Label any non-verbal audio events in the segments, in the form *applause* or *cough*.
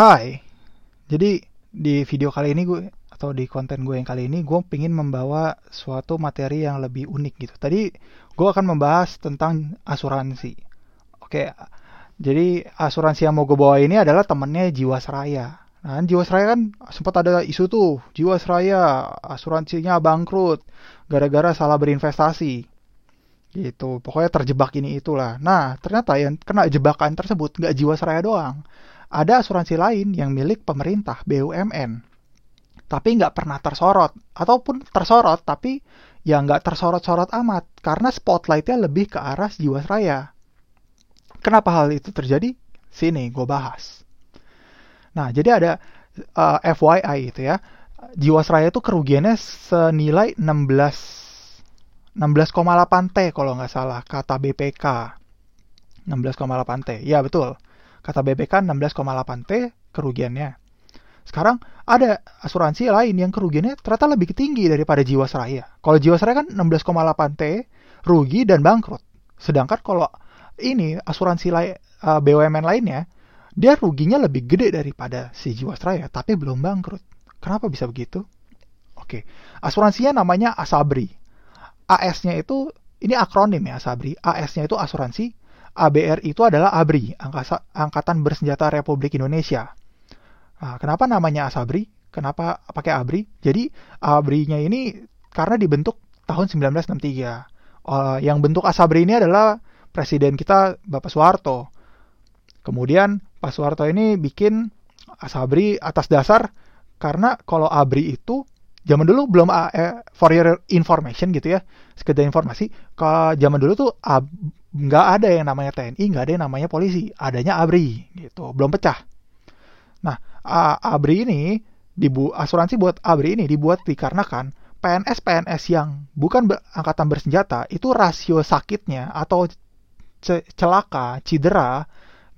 Hai, jadi di video kali ini gue atau di konten gue yang kali ini gue pengen membawa suatu materi yang lebih unik gitu. Tadi gue akan membahas tentang asuransi. Oke, jadi asuransi yang mau gue bawa ini adalah temennya Jiwasraya. Nah, Jiwasraya kan sempat ada isu tuh, Jiwasraya asuransinya bangkrut gara-gara salah berinvestasi. Gitu, pokoknya terjebak ini itulah. Nah, ternyata yang kena jebakan tersebut nggak Jiwasraya doang ada asuransi lain yang milik pemerintah BUMN tapi nggak pernah tersorot. Ataupun tersorot tapi ya nggak tersorot-sorot amat. Karena spotlightnya lebih ke arah Jiwasraya. Kenapa hal itu terjadi? Sini gue bahas. Nah jadi ada uh, eh, FYI itu ya. Jiwasraya itu kerugiannya senilai 16 16,8 T kalau nggak salah kata BPK 16,8 T. Ya betul Kata BPK 16,8 T kerugiannya. Sekarang ada asuransi lain yang kerugiannya ternyata lebih tinggi daripada Jiwasraya. Kalau Jiwasraya kan 16,8 T rugi dan bangkrut. Sedangkan kalau ini asuransi lain uh, eh, BUMN lainnya dia ruginya lebih gede daripada si Jiwasraya tapi belum bangkrut. Kenapa bisa begitu? Oke, asuransinya namanya Asabri. AS-nya itu ini akronim ya Asabri. AS-nya itu asuransi ABR itu adalah ABRI, Angkatan Bersenjata Republik Indonesia. Nah, kenapa namanya ASABRI? Kenapa pakai ABRI? Jadi ABRI-nya ini karena dibentuk tahun 1963. Uh, yang bentuk ASABRI ini adalah presiden kita Bapak Soeharto. Kemudian Pak Soeharto ini bikin ASABRI atas dasar karena kalau ABRI itu zaman dulu belum eh, for your information gitu ya sekedar informasi kalau zaman dulu tuh nggak ada yang namanya TNI nggak ada yang namanya polisi adanya ABRI gitu belum pecah. Nah ABRI ini dibu asuransi buat ABRI ini dibuat dikarenakan PNS PNS yang bukan ber angkatan bersenjata itu rasio sakitnya atau celaka cedera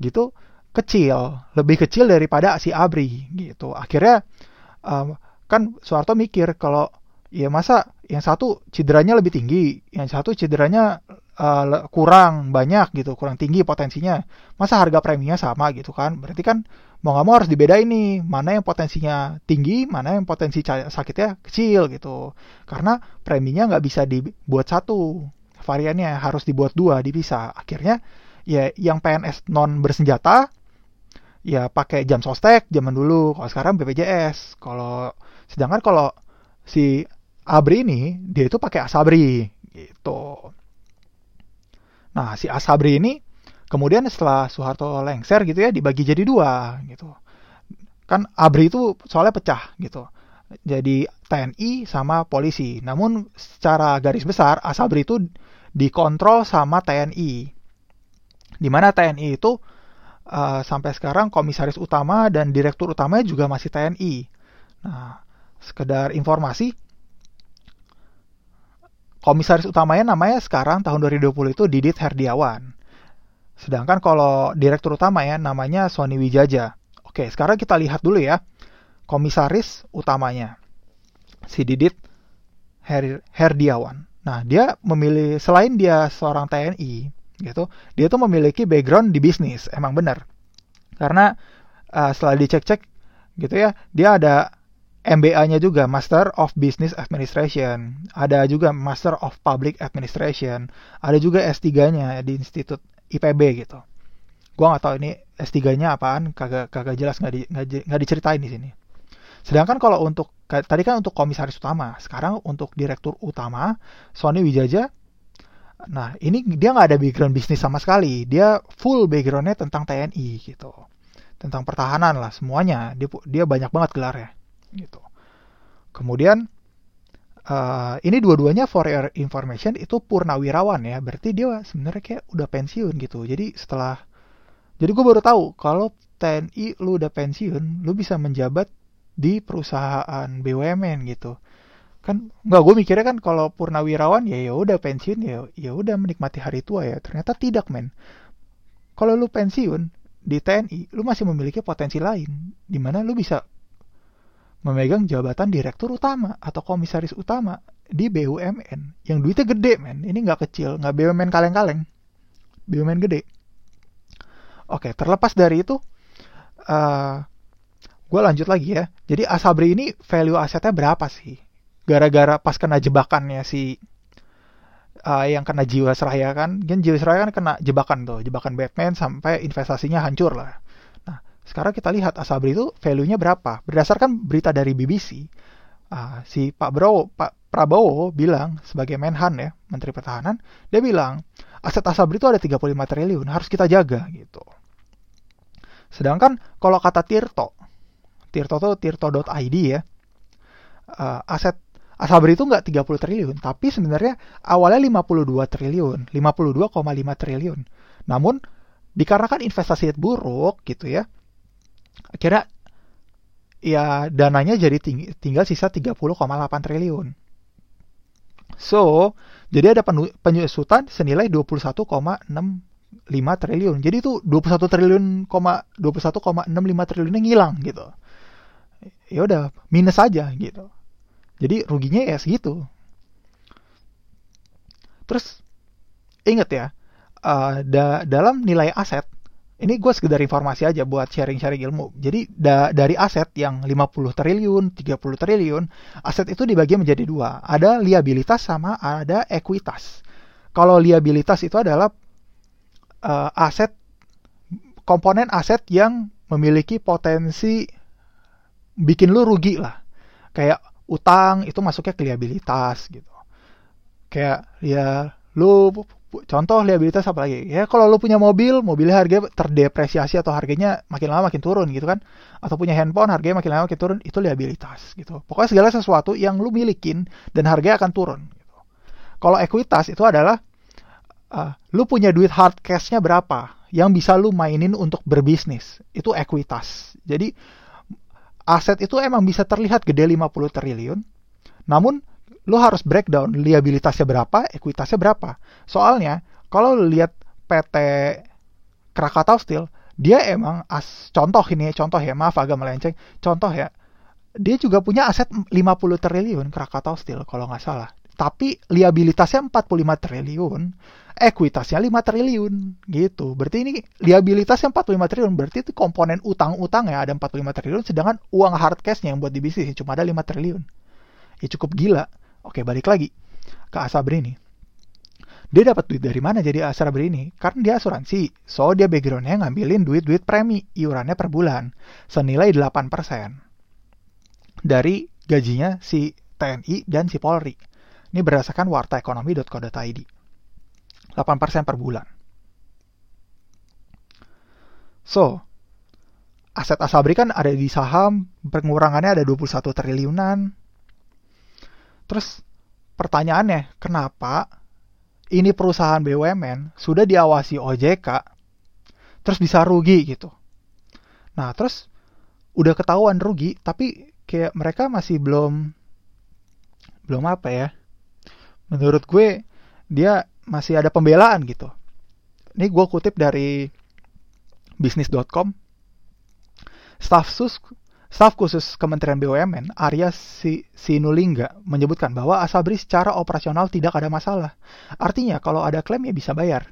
gitu kecil lebih kecil daripada si ABRI gitu. Akhirnya um, kan Soeharto mikir kalau ya masa yang satu cederanya lebih tinggi, yang satu cederanya uh, kurang banyak gitu, kurang tinggi potensinya. Masa harga preminya sama gitu kan? Berarti kan mau nggak mau harus dibedain nih, mana yang potensinya tinggi, mana yang potensi sakitnya kecil gitu. Karena preminya nggak bisa dibuat satu, variannya harus dibuat dua, dipisah. Akhirnya ya yang PNS non bersenjata ya pakai jam sostek zaman dulu kalau sekarang BPJS kalau sedangkan kalau si Abri ini dia itu pakai Asabri gitu. Nah si Asabri ini kemudian setelah Soeharto lengser gitu ya dibagi jadi dua gitu. Kan Abri itu soalnya pecah gitu. Jadi TNI sama polisi. Namun secara garis besar Asabri itu dikontrol sama TNI di mana TNI itu uh, sampai sekarang komisaris utama dan direktur utamanya juga masih TNI. Nah, sekedar informasi, komisaris utamanya namanya sekarang tahun 2020 itu Didit Herdiawan. Sedangkan kalau direktur utama ya namanya Sony Wijaja. Oke, sekarang kita lihat dulu ya komisaris utamanya si Didit Her Herdiawan. Nah, dia memilih selain dia seorang TNI, gitu dia tuh memiliki background di bisnis emang benar karena uh, setelah dicek-cek gitu ya dia ada MBA-nya juga Master of Business Administration. Ada juga Master of Public Administration. Ada juga S3-nya di Institut IPB gitu. Gua nggak tahu ini S3-nya apaan kagak kagak jelas nggak di, nggak diceritain di sini. Sedangkan kalau untuk tadi kan untuk komisaris utama. Sekarang untuk direktur utama Sony Wijaja Nah, ini dia nggak ada background bisnis sama sekali. Dia full backgroundnya tentang TNI gitu. Tentang pertahanan lah semuanya. Dia dia banyak banget gelarnya gitu. Kemudian uh, ini dua-duanya for your information itu purnawirawan ya. Berarti dia sebenarnya kayak udah pensiun gitu. Jadi setelah jadi gue baru tahu kalau TNI lu udah pensiun, lu bisa menjabat di perusahaan BUMN gitu kan nggak gue mikirnya kan kalau purnawirawan ya ya udah pensiun ya ya udah menikmati hari tua ya ternyata tidak men kalau lu pensiun di TNI lu masih memiliki potensi lain di mana lu bisa memegang jabatan direktur utama atau komisaris utama di BUMN yang duitnya gede men ini nggak kecil nggak BUMN kaleng-kaleng BUMN gede oke terlepas dari itu uh, gue lanjut lagi ya. Jadi Asabri ini value asetnya berapa sih? Gara-gara pas kena jebakannya si uh, yang kena Jiwasraya kan, kan Jiwasraya kan kena jebakan tuh, jebakan Batman sampai investasinya hancur lah. Sekarang kita lihat Asabri itu value-nya berapa? Berdasarkan berita dari BBC, uh, si Pak Prabowo, Pak Prabowo bilang sebagai Menhan ya, Menteri Pertahanan, dia bilang aset Asabri itu ada 35 triliun, harus kita jaga gitu. Sedangkan kalau kata Tirto, Tirto tuh tirto.id ya, uh, aset Asabri itu nggak 30 triliun, tapi sebenarnya awalnya 52 triliun, 52,5 triliun. Namun dikarenakan investasi buruk gitu ya, akhirnya ya dananya jadi ting tinggal sisa 30,8 triliun. So, jadi ada penyusutan senilai 21,65 triliun. Jadi itu 21 triliun, 21,65 triliun yang hilang gitu. Ya udah, minus aja gitu. Jadi ruginya ya segitu. Terus inget ya, uh, da dalam nilai aset ini gue sekedar informasi aja buat sharing-sharing ilmu. Jadi da dari aset yang 50 triliun, 30 triliun, aset itu dibagi menjadi dua. Ada liabilitas sama ada ekuitas. Kalau liabilitas itu adalah uh, aset komponen aset yang memiliki potensi bikin lu rugi lah. Kayak utang itu masuknya ke liabilitas gitu. Kayak ya lu contoh liabilitas apa lagi? Ya kalau lo punya mobil mobilnya harga terdepresiasi atau harganya makin lama makin turun gitu kan. Atau punya handphone harganya makin lama makin turun itu liabilitas gitu. Pokoknya segala sesuatu yang lo milikin dan harganya akan turun gitu. kalau ekuitas itu adalah uh, lo punya duit hard cashnya berapa yang bisa lo mainin untuk berbisnis. Itu ekuitas. Jadi aset itu emang bisa terlihat gede 50 triliun. Namun lo harus breakdown liabilitasnya berapa, ekuitasnya berapa. Soalnya kalau lo lihat PT Krakatau Steel, dia emang as contoh ini contoh ya, maaf agak melenceng. Contoh ya, dia juga punya aset 50 triliun Krakatau Steel kalau nggak salah. Tapi liabilitasnya 45 triliun, ekuitasnya 5 triliun gitu. Berarti ini liabilitasnya 45 triliun, berarti itu komponen utang-utang ya ada 45 triliun, sedangkan uang hard cash-nya yang buat di bisnis cuma ada 5 triliun. Ya cukup gila. Oke, balik lagi ke Asabri ini. Dia dapat duit dari mana jadi Asabri ini? Karena dia asuransi. So, dia backgroundnya ngambilin duit-duit premi. Iurannya per bulan. Senilai 8%. Dari gajinya si TNI dan si Polri. Ini berdasarkan wartaekonomi.co.id. 8% per bulan. So, aset Asabri kan ada di saham, pengurangannya ada 21 triliunan, Terus pertanyaannya, kenapa ini perusahaan BUMN sudah diawasi OJK terus bisa rugi gitu. Nah, terus udah ketahuan rugi tapi kayak mereka masih belum belum apa ya? Menurut gue dia masih ada pembelaan gitu. Ini gue kutip dari bisnis.com. Staff sus Staf khusus Kementerian BUMN, Arya Sinulinga, menyebutkan bahwa Asabri secara operasional tidak ada masalah. Artinya kalau ada klaim ya bisa bayar.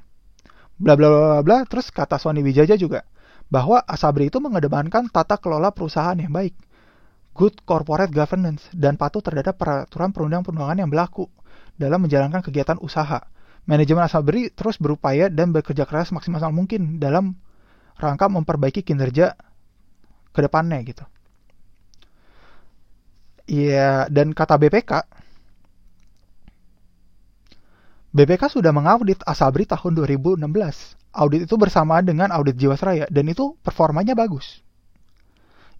Bla bla bla bla. Terus kata Sony Wijaja juga bahwa Asabri itu mengedepankan tata kelola perusahaan yang baik, good corporate governance, dan patuh terhadap peraturan perundang-perundangan yang berlaku dalam menjalankan kegiatan usaha. Manajemen Asabri terus berupaya dan bekerja keras maksimal mungkin dalam rangka memperbaiki kinerja ke depannya gitu. Iya, dan kata BPK, BPK sudah mengaudit Asabri tahun 2016. Audit itu bersamaan dengan audit Jiwasraya dan itu performanya bagus.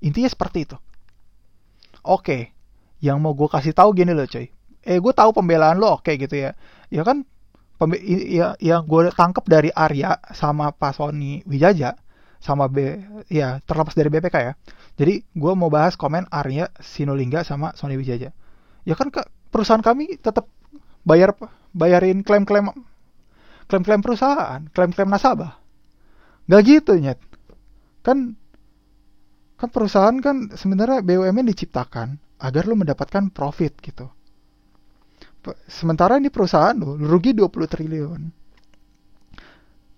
Intinya seperti itu. Oke, yang mau gue kasih tahu gini loh coy. Eh gue tahu pembelaan lo oke gitu ya. Ya kan ya yang gue tangkap dari Arya sama Pak Sony Wijaja sama B ya terlepas dari BPK ya jadi gue mau bahas komen Arya Sinulingga sama Sony Wijaja. Ya kan ke perusahaan kami tetap bayar bayarin klaim-klaim klaim-klaim perusahaan, klaim-klaim nasabah. Gak gitu nyet. Kan kan perusahaan kan sebenarnya BUMN diciptakan agar lo mendapatkan profit gitu. Sementara ini perusahaan lo rugi 20 triliun.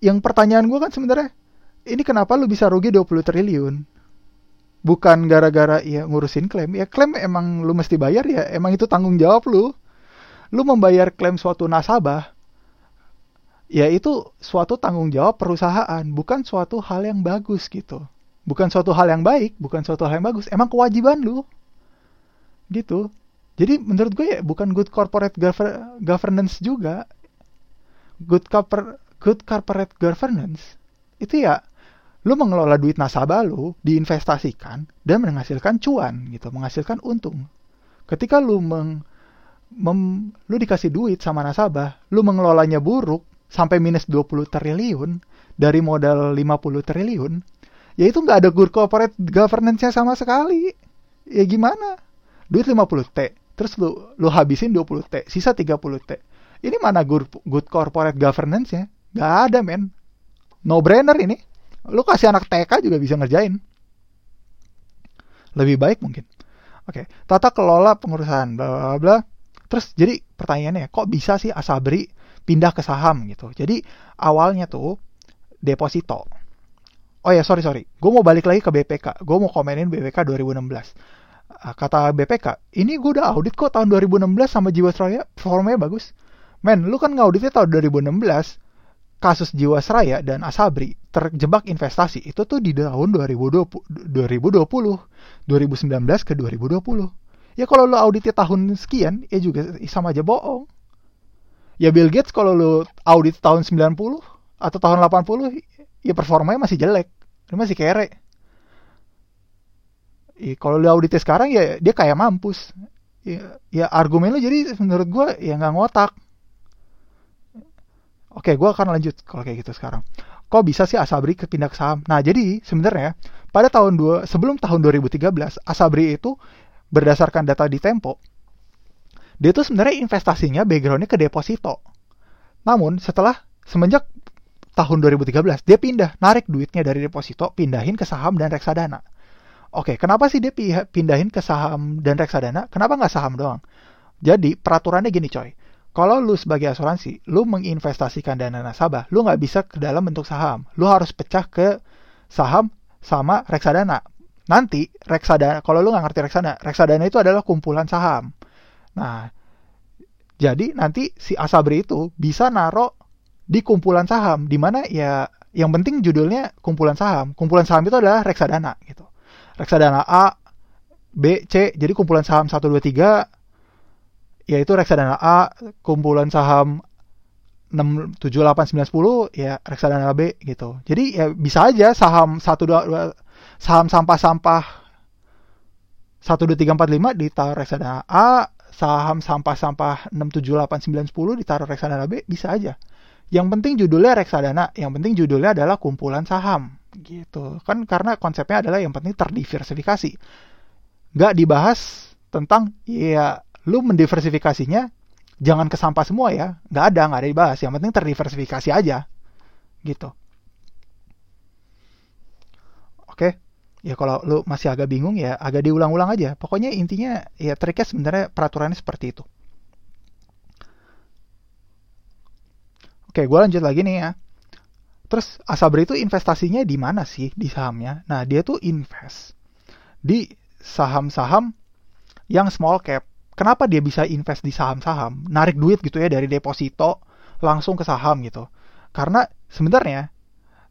Yang pertanyaan gue kan sebenarnya ini kenapa lo bisa rugi 20 triliun? bukan gara-gara ya ngurusin klaim. Ya klaim emang lu mesti bayar ya. Emang itu tanggung jawab lu. Lu membayar klaim suatu nasabah ya itu suatu tanggung jawab perusahaan bukan suatu hal yang bagus gitu. Bukan suatu hal yang baik bukan suatu hal yang bagus. Emang kewajiban lu. Gitu. Jadi menurut gue ya bukan good corporate gover governance juga. Good good corporate governance. Itu ya lu mengelola duit nasabah lu diinvestasikan dan menghasilkan cuan gitu menghasilkan untung. Ketika lu meng, mem, lu dikasih duit sama nasabah lu mengelolanya buruk sampai minus 20 triliun dari modal 50 triliun ya itu nggak ada good corporate governance-nya sama sekali. Ya gimana? Duit 50 T terus lu lu habisin 20 T sisa 30 T. Ini mana good, good corporate governance-nya? Nggak ada men. No brainer ini lu kasih anak TK juga bisa ngerjain. Lebih baik mungkin. Oke tata kelola pengurusan bla bla bla terus jadi pertanyaannya kok bisa sih Asabri pindah ke saham gitu? Jadi awalnya tuh deposito. Oh ya sorry sorry. Gue mau balik lagi ke BPK gue mau komenin BPK 2016 kata BPK ini gue udah audit kok tahun 2016 sama Jiwasraya performanya bagus. Men lu kan ngauditnya tahun 2016 kasus Jiwasraya dan Asabri terjebak investasi itu tuh di tahun 2020, 2020 2019 ke 2020 ya kalau lo auditnya tahun sekian ya juga sama aja bohong. Ya Bill Gates kalau lo audit tahun 90 atau tahun 80 ya performanya masih jelek. Masih kere. Ya, kalau lo auditnya sekarang ya dia kayak mampus. Ya, ya argumen lo jadi menurut gue ya nggak ngotak Oke, gue akan lanjut kalau kayak gitu sekarang. Kok bisa sih Asabri pindah ke saham? Nah, jadi sebenarnya pada tahun dua sebelum tahun 2013, Asabri itu berdasarkan data di Tempo, dia tuh sebenarnya investasinya backgroundnya ke deposito. Namun setelah semenjak tahun 2013 dia pindah narik duitnya dari deposito pindahin ke saham dan reksadana. Oke, kenapa sih dia pindahin ke saham dan reksadana? Kenapa nggak saham doang? Jadi peraturannya gini coy kalau lu sebagai asuransi, lu menginvestasikan dana nasabah, lu nggak bisa ke dalam bentuk saham. Lu harus pecah ke saham sama reksadana. Nanti reksadana, kalau lu nggak ngerti reksadana, reksadana itu adalah kumpulan saham. Nah, jadi nanti si Asabri itu bisa naruh di kumpulan saham, di mana ya yang penting judulnya kumpulan saham. Kumpulan saham itu adalah reksadana gitu. Reksadana A, B, C, jadi kumpulan saham 1, 2, 3, yaitu reksadana A, kumpulan saham 6, 7, 8, 9, 10, ya reksadana B gitu. Jadi ya bisa aja saham 1, 2, 2 saham sampah-sampah 1, 2, 3, 4, 5 ditaruh reksadana A, saham sampah-sampah 6, 7, 8, 9, 10 ditaruh reksadana B, bisa aja. Yang penting judulnya reksadana, yang penting judulnya adalah kumpulan saham gitu. Kan karena konsepnya adalah yang penting terdiversifikasi. Nggak dibahas tentang ya lu mendiversifikasinya jangan ke sampah semua ya. Nggak ada nggak ada dibahas. Yang penting terdiversifikasi aja. Gitu. Oke? Ya kalau lu masih agak bingung ya agak diulang-ulang aja. Pokoknya intinya ya triknya sebenarnya peraturannya seperti itu. Oke gue lanjut lagi nih ya. Terus Asabri itu investasinya di mana sih di sahamnya? Nah dia tuh invest di saham-saham yang small cap kenapa dia bisa invest di saham-saham, narik duit gitu ya dari deposito langsung ke saham gitu. Karena sebenarnya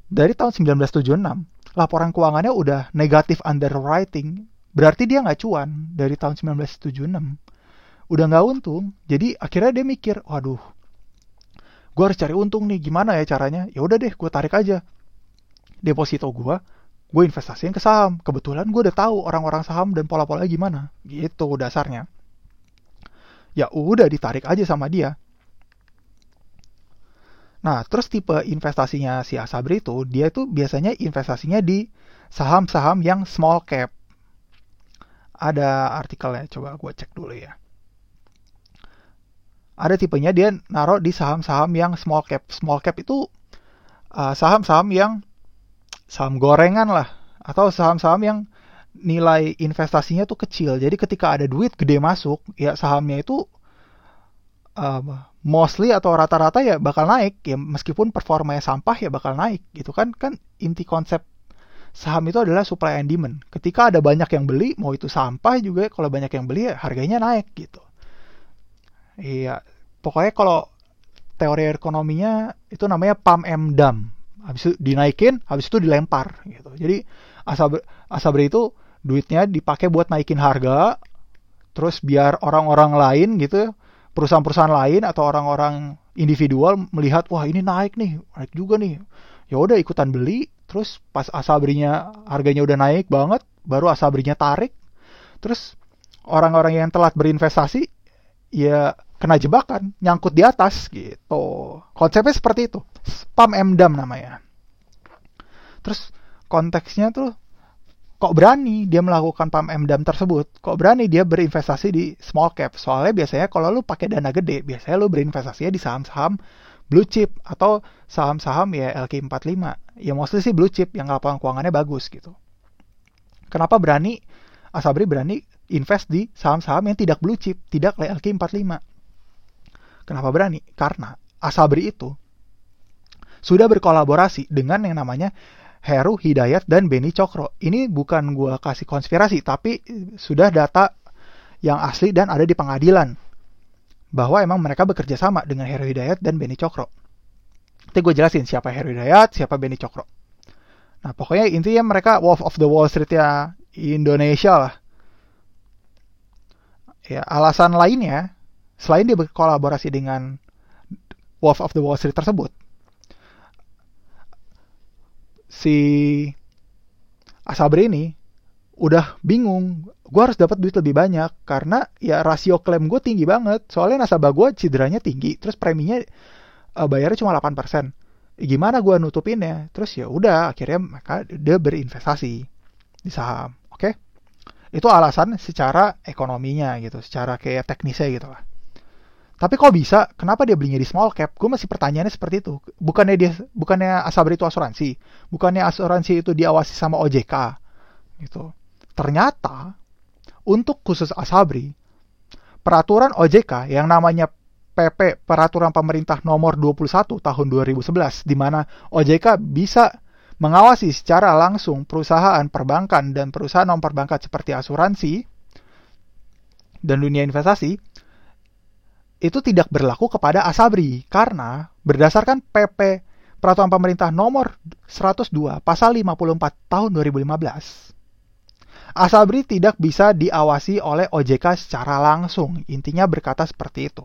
dari tahun 1976 laporan keuangannya udah negatif underwriting, berarti dia nggak cuan dari tahun 1976. Udah nggak untung, jadi akhirnya dia mikir, waduh, gue harus cari untung nih, gimana ya caranya? Ya udah deh, gue tarik aja deposito gue, gue investasiin ke saham. Kebetulan gue udah tahu orang-orang saham dan pola-polanya gimana, gitu dasarnya ya udah ditarik aja sama dia. Nah, terus tipe investasinya si Asabri itu, dia itu biasanya investasinya di saham-saham yang small cap. Ada artikelnya, coba gue cek dulu ya. Ada tipenya dia naruh di saham-saham yang small cap. Small cap itu uh, saham-saham uh, yang saham gorengan lah, atau saham-saham yang nilai investasinya tuh kecil. Jadi ketika ada duit gede masuk, ya sahamnya itu uh, mostly atau rata-rata ya bakal naik ya meskipun performanya sampah ya bakal naik gitu kan kan inti konsep saham itu adalah supply and demand. Ketika ada banyak yang beli, mau itu sampah juga kalau banyak yang beli harganya naik gitu. Iya, pokoknya kalau teori ekonominya itu namanya pump and dump. Habis itu dinaikin, habis itu dilempar gitu. Jadi asabri, asabri itu duitnya dipakai buat naikin harga, terus biar orang-orang lain gitu, perusahaan-perusahaan lain atau orang-orang individual melihat wah ini naik nih, naik juga nih. Ya udah ikutan beli, terus pas asabrinya harganya udah naik banget, baru asabrinya tarik. Terus orang-orang yang telat berinvestasi ya kena jebakan, nyangkut di atas gitu. Konsepnya seperti itu. Spam emdam namanya. Terus konteksnya tuh kok berani dia melakukan pam emdam tersebut? Kok berani dia berinvestasi di small cap? Soalnya biasanya kalau lu pakai dana gede, biasanya lu berinvestasinya di saham-saham blue chip atau saham-saham ya LQ45. Ya mostly sih blue chip yang lapangan keuangannya bagus gitu. Kenapa berani Asabri berani invest di saham-saham yang tidak blue chip, tidak LQ45? Kenapa berani? Karena Asabri itu sudah berkolaborasi dengan yang namanya Heru Hidayat dan Beni Cokro. Ini bukan gua kasih konspirasi, tapi sudah data yang asli dan ada di pengadilan. Bahwa emang mereka bekerja sama dengan Heru Hidayat dan Beni Cokro. Nanti gue jelasin siapa Heru Hidayat, siapa Beni Cokro. Nah pokoknya intinya mereka Wolf of the Wall Street ya Indonesia lah. Ya alasan lainnya, selain dia berkolaborasi dengan Wolf of the Wall Street tersebut, si Asabri ini udah bingung gue harus dapat duit lebih banyak karena ya rasio klaim gue tinggi banget. Soalnya nasabah gue cederanya tinggi terus preminya uh, bayarnya cuma 8% e, gimana gue nutupinnya? Terus ya udah akhirnya maka dia berinvestasi di saham oke? Okay? itu alasan secara ekonominya gitu secara kayak teknisnya gitu lah tapi kok bisa? Kenapa dia belinya di small cap? Gue masih pertanyaannya seperti itu. Bukannya dia, bukannya Asabri itu asuransi, bukannya asuransi itu diawasi sama OJK, gitu. Ternyata untuk khusus Asabri, peraturan OJK yang namanya PP Peraturan Pemerintah Nomor 21 Tahun 2011, di mana OJK bisa mengawasi secara langsung perusahaan perbankan dan perusahaan non perbankan seperti asuransi dan dunia investasi itu tidak berlaku kepada Asabri karena berdasarkan PP Peraturan Pemerintah Nomor 102 Pasal 54 Tahun 2015 Asabri tidak bisa diawasi oleh OJK secara langsung. Intinya berkata seperti itu.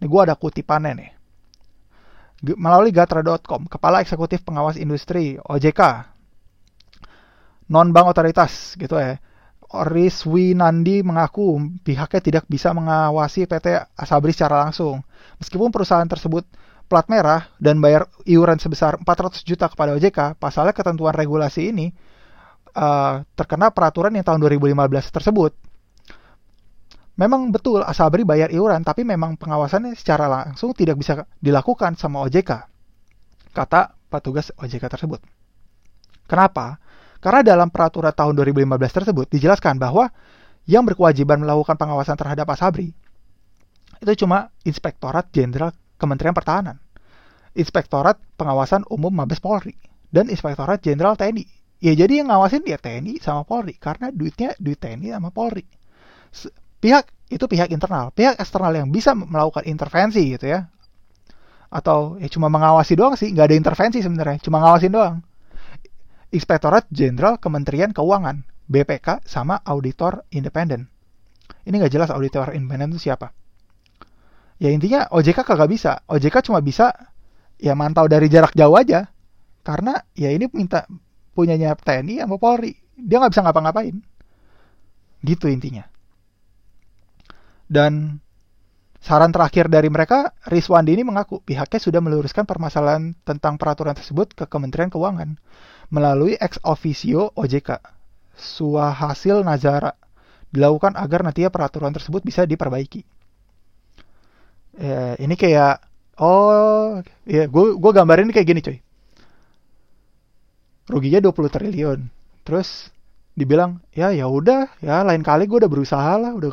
Ini gue ada kutipannya nih. Melalui gatra.com, Kepala Eksekutif Pengawas Industri OJK, non-bank otoritas gitu ya, Rizwinandi mengaku pihaknya tidak bisa mengawasi PT Asabri secara langsung. Meskipun perusahaan tersebut plat merah dan bayar iuran sebesar 400 juta kepada OJK, pasalnya ketentuan regulasi ini uh, terkena peraturan yang tahun 2015 tersebut. Memang betul Asabri bayar iuran, tapi memang pengawasannya secara langsung tidak bisa dilakukan sama OJK, kata petugas OJK tersebut. Kenapa? Karena dalam peraturan tahun 2015 tersebut dijelaskan bahwa yang berkewajiban melakukan pengawasan terhadap Asabri itu cuma Inspektorat Jenderal Kementerian Pertahanan, Inspektorat Pengawasan Umum Mabes Polri, dan Inspektorat Jenderal TNI. Ya jadi yang ngawasin dia TNI sama Polri karena duitnya duit TNI sama Polri. Pihak itu pihak internal, pihak eksternal yang bisa melakukan intervensi gitu ya. Atau ya cuma mengawasi doang sih, nggak ada intervensi sebenarnya, cuma ngawasin doang. Inspektorat Jenderal Kementerian Keuangan, BPK, sama auditor independen. Ini nggak jelas auditor independen itu siapa. Ya intinya OJK kagak bisa. OJK cuma bisa ya mantau dari jarak jauh aja. Karena ya ini minta punyanya TNI sama Polri. Dia nggak bisa ngapa-ngapain. Gitu intinya. Dan saran terakhir dari mereka, Rizwandi ini mengaku pihaknya sudah meluruskan permasalahan tentang peraturan tersebut ke Kementerian Keuangan melalui ex officio OJK. Suahasil Nazara dilakukan agar nantinya peraturan tersebut bisa diperbaiki. Ya, ini kayak oh ya gue gue gambarin kayak gini coy. Ruginya 20 triliun. Terus dibilang ya ya udah ya lain kali gue udah berusaha lah udah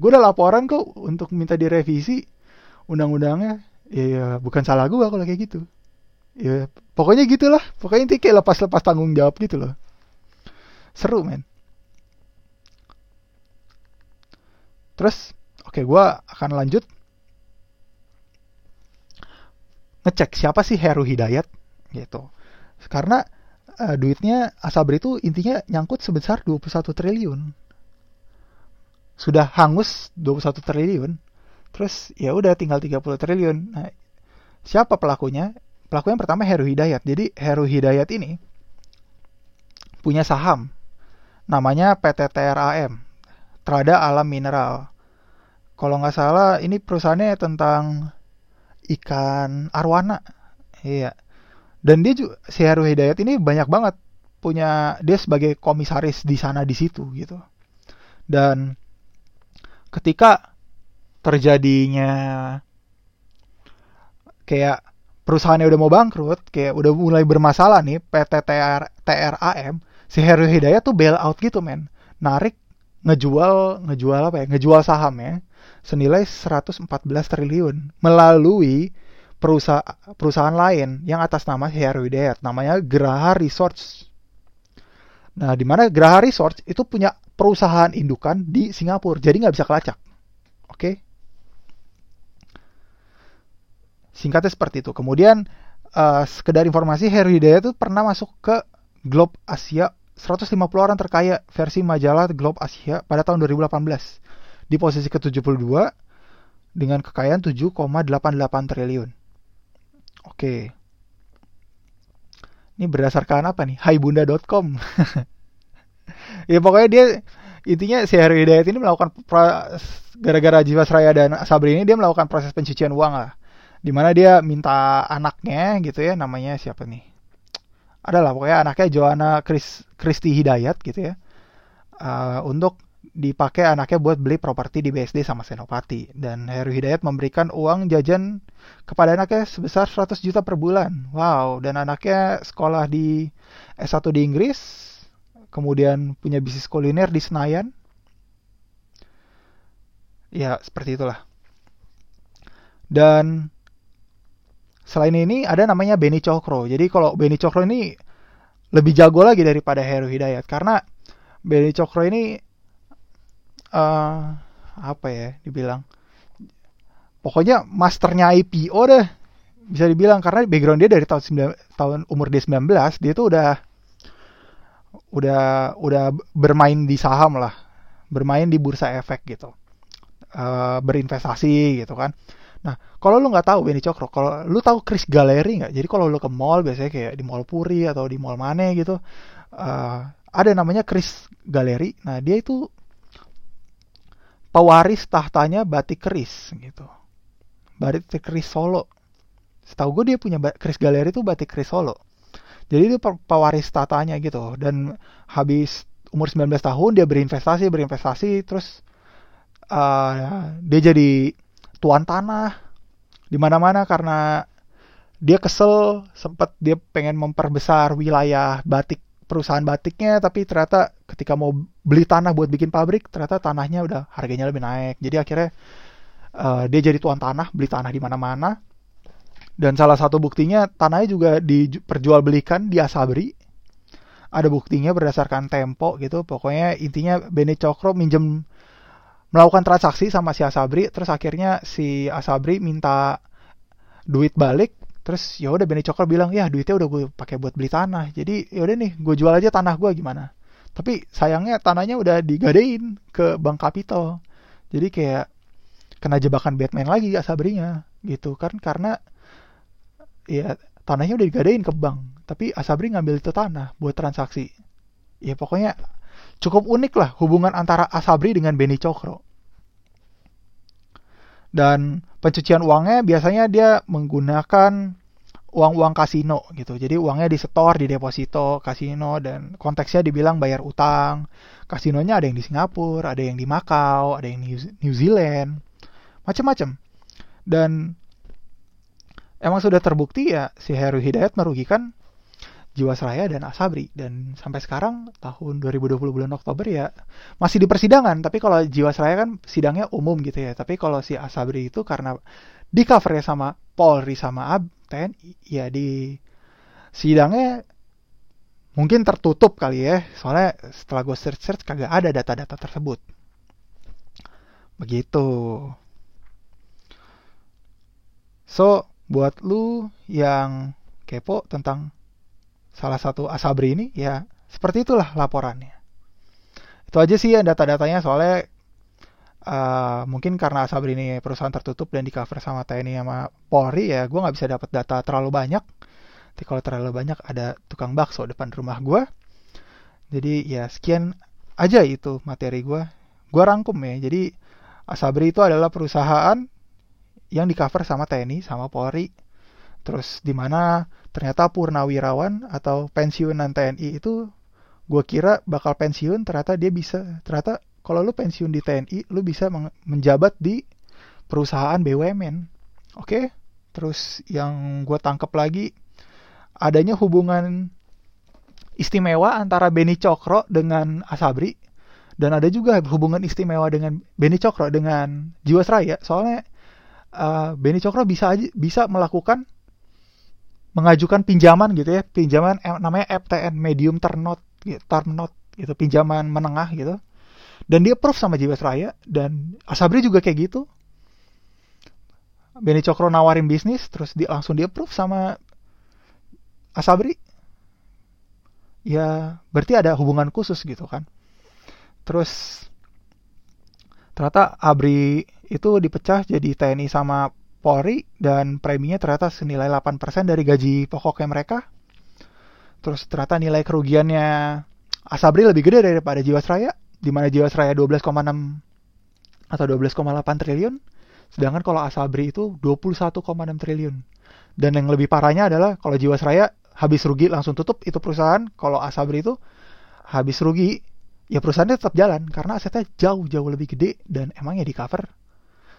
gue udah, laporan kok untuk minta direvisi undang-undangnya ya, ya bukan salah gue kalau kayak gitu ya pokoknya gitulah. Pokoknya intinya kayak lepas-lepas tanggung jawab gitu loh. Seru men. Terus oke okay, gue akan lanjut. Ngecek siapa sih Heru Hidayat gitu. Karena uh, duitnya Asabri itu intinya nyangkut sebesar 21 triliun. Sudah hangus 21 triliun. Terus ya udah tinggal 30 triliun. Nah siapa pelakunya pelakunya pertama Heru Hidayat. Jadi Heru Hidayat ini punya saham. Namanya PT TRAM Trada Alam Mineral. Kalau nggak salah ini perusahaannya tentang ikan arwana. Iya. Dan dia juga si Heru Hidayat ini banyak banget punya dia sebagai komisaris di sana di situ gitu. Dan ketika terjadinya kayak perusahaannya udah mau bangkrut kayak udah mulai bermasalah nih PT TR, TRAM si Heru Hidayat tuh bail out gitu men narik ngejual ngejual apa ya ngejual saham ya senilai 114 triliun melalui perusahaan perusahaan lain yang atas nama Heru Hidayat namanya Graha Resorts. Nah, di mana Graha Resorts itu punya perusahaan indukan di Singapura, jadi nggak bisa kelacak. Oke? Okay? Singkatnya seperti itu. Kemudian uh, sekedar informasi Heru Hidayat itu pernah masuk ke Globe Asia 150 orang terkaya versi majalah Globe Asia pada tahun 2018 di posisi ke-72 dengan kekayaan 7,88 triliun. Oke. Ini berdasarkan apa nih? Haibunda.com. *laughs* ya pokoknya dia intinya si Heru Hidayat ini melakukan gara-gara Jiwasraya dan Sabri ini dia melakukan proses pencucian uang lah. Di mana dia minta anaknya gitu ya namanya siapa nih? Adalah pokoknya anaknya Joanna Chris, Christy Hidayat gitu ya. Uh, untuk dipakai anaknya buat beli properti di BSD sama Senopati dan Heru Hidayat memberikan uang jajan kepada anaknya sebesar 100 juta per bulan. Wow, dan anaknya sekolah di S1 di Inggris, kemudian punya bisnis kuliner di Senayan. Ya, seperti itulah. Dan selain ini ada namanya Benny Cokro. Jadi kalau Benny Cokro ini lebih jago lagi daripada Heru Hidayat. Karena Benny Cokro ini uh, apa ya dibilang? Pokoknya masternya IPO deh bisa dibilang. Karena background dia dari tahun 9, tahun umur dia 19 dia tuh udah udah udah bermain di saham lah. Bermain di bursa efek gitu. Uh, berinvestasi gitu kan nah kalau lu nggak tahu Benny Cokro kalau lu tahu Chris Gallery nggak jadi kalau lu ke mall biasanya kayak di mall Puri atau di mall mana gitu uh, ada namanya Chris Gallery nah dia itu pewaris tahtanya batik keris gitu. Batik keris Solo. Setahu gue dia punya keris galeri itu batik keris Solo. Jadi itu pewaris tahtanya gitu. Dan habis umur 19 tahun dia berinvestasi, berinvestasi terus uh, dia jadi tuan tanah. Di mana-mana karena dia kesel sempat dia pengen memperbesar wilayah batik perusahaan batiknya tapi ternyata ketika mau beli tanah buat bikin pabrik ternyata tanahnya udah harganya lebih naik. Jadi akhirnya uh, dia jadi tuan tanah beli tanah di mana-mana. Dan salah satu buktinya tanahnya juga diperjualbelikan di Asabri. Ada buktinya berdasarkan tempo gitu. Pokoknya intinya Beni Cokro minjem melakukan transaksi sama si Asabri terus akhirnya si Asabri minta duit balik terus ya udah Benny Cokro bilang ya duitnya udah gue pakai buat beli tanah. Jadi ya udah nih gue jual aja tanah gue gimana? Tapi sayangnya tanahnya udah digadein ke bank kapital jadi kayak kena jebakan Batman lagi ya Asabrinya gitu kan karena ya tanahnya udah digadein ke bank. Tapi Asabri ngambil itu tanah buat transaksi. Ya pokoknya cukup unik lah hubungan antara Asabri dengan Benny Cokro dan pencucian uangnya biasanya dia menggunakan uang-uang kasino gitu. Jadi uangnya disetor di deposito kasino dan konteksnya dibilang bayar utang. Kasinonya ada yang di Singapura, ada yang di Makau, ada yang di New Zealand, macam-macam. Dan emang sudah terbukti ya si Heru Hidayat merugikan Jiwasraya dan Asabri. Dan sampai sekarang tahun 2020 bulan Oktober ya masih di persidangan. Tapi kalau Jiwasraya kan sidangnya umum gitu ya. Tapi kalau si Asabri itu karena di cover ya sama Polri sama Ab TNI ya di sidangnya mungkin tertutup kali ya. Soalnya setelah gue search search kagak ada data-data tersebut. Begitu. So buat lu yang kepo tentang salah satu asabri ini ya seperti itulah laporannya itu aja sih ya data-datanya soalnya uh, mungkin karena asabri ini perusahaan tertutup dan di cover sama TNI sama Polri ya gue nggak bisa dapat data terlalu banyak tapi kalau terlalu banyak ada tukang bakso depan rumah gue. Jadi ya sekian aja itu materi gue. Gue rangkum ya. Jadi Asabri itu adalah perusahaan yang di cover sama TNI sama Polri. Terus di mana ternyata purnawirawan atau pensiunan TNI itu gue kira bakal pensiun ternyata dia bisa ternyata kalau lu pensiun di TNI lu bisa menjabat di perusahaan BUMN oke? Terus yang gue tangkap lagi adanya hubungan istimewa antara Beni Cokro dengan Asabri dan ada juga hubungan istimewa dengan Beni Cokro dengan Jiwasraya. Soalnya uh, Beni Cokro bisa aja, bisa melakukan mengajukan pinjaman gitu ya pinjaman namanya FTN medium term note gitu, term note gitu pinjaman menengah gitu. Dan dia proof sama Jiwasraya dan Asabri juga kayak gitu. Beni Cokro nawarin bisnis terus dia langsung dia proof sama Asabri. Ya berarti ada hubungan khusus gitu kan. Terus ternyata Abri itu dipecah jadi TNI sama Polri dan preminya ternyata senilai 8% dari gaji pokoknya mereka. Terus ternyata nilai kerugiannya Asabri lebih gede daripada Jiwasraya di mana Jiwasraya 12,6 atau 12,8 triliun sedangkan kalau Asabri itu 21,6 triliun. Dan yang lebih parahnya adalah kalau Jiwasraya habis rugi langsung tutup itu perusahaan kalau Asabri itu habis rugi ya perusahaannya tetap jalan karena asetnya jauh-jauh lebih gede dan emangnya di cover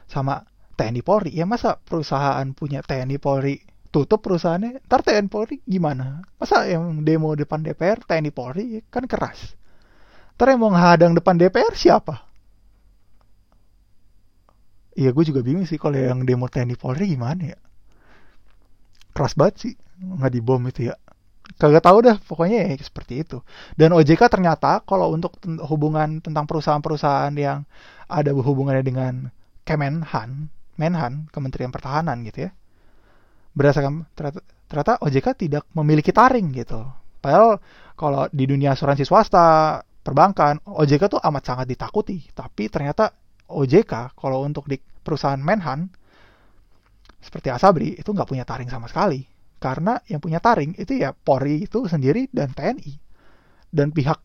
sama TNI Polri. Ya masa perusahaan punya TNI Polri tutup perusahaannya? Ntar TNI Polri gimana? Masa yang demo depan DPR TNI Polri kan keras. Ntar yang mau menghadang depan DPR siapa? Iya gue juga bingung sih kalau yang demo TNI Polri gimana ya? Keras banget sih nggak dibom itu ya. Kagak tahu dah pokoknya ya seperti itu. Dan OJK ternyata kalau untuk hubungan tentang perusahaan-perusahaan yang ada hubungannya dengan Kemenhan Menhan Kementerian Pertahanan gitu ya berdasarkan ternyata, ternyata OJK tidak memiliki taring gitu. Padahal kalau di dunia asuransi swasta perbankan OJK tuh amat sangat ditakuti. Tapi ternyata OJK kalau untuk di perusahaan Menhan seperti Asabri itu nggak punya taring sama sekali. Karena yang punya taring itu ya Polri itu sendiri dan TNI dan pihak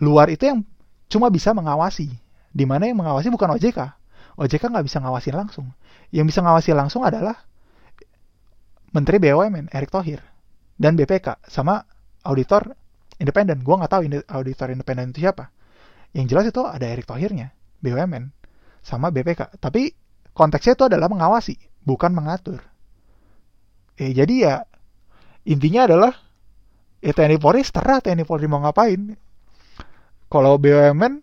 luar itu yang cuma bisa mengawasi. Di mana yang mengawasi bukan OJK OJK nggak bisa ngawasin langsung yang bisa ngawasi langsung adalah Menteri BUMN Erick Thohir dan BPK sama auditor independen gue nggak tahu auditor independen itu siapa yang jelas itu ada Erick Thohirnya BUMN sama BPK tapi konteksnya itu adalah mengawasi bukan mengatur. Eh jadi ya intinya adalah ya TNI Polri terserah TNI Polri mau ngapain. Kalau BUMN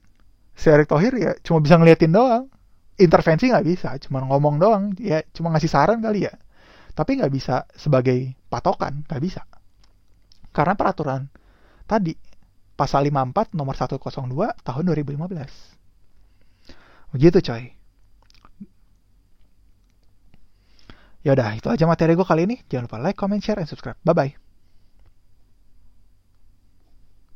si Erick Thohir ya cuma bisa ngeliatin doang. Intervensi nggak bisa, cuma ngomong doang. Ya cuma ngasih saran kali ya. Tapi nggak bisa sebagai patokan, nggak bisa. Karena peraturan tadi pasal 54 nomor 102 tahun 2015. Begitu coy. Ya udah, itu aja materi gue kali ini. Jangan lupa like, comment, share, and subscribe. Bye-bye.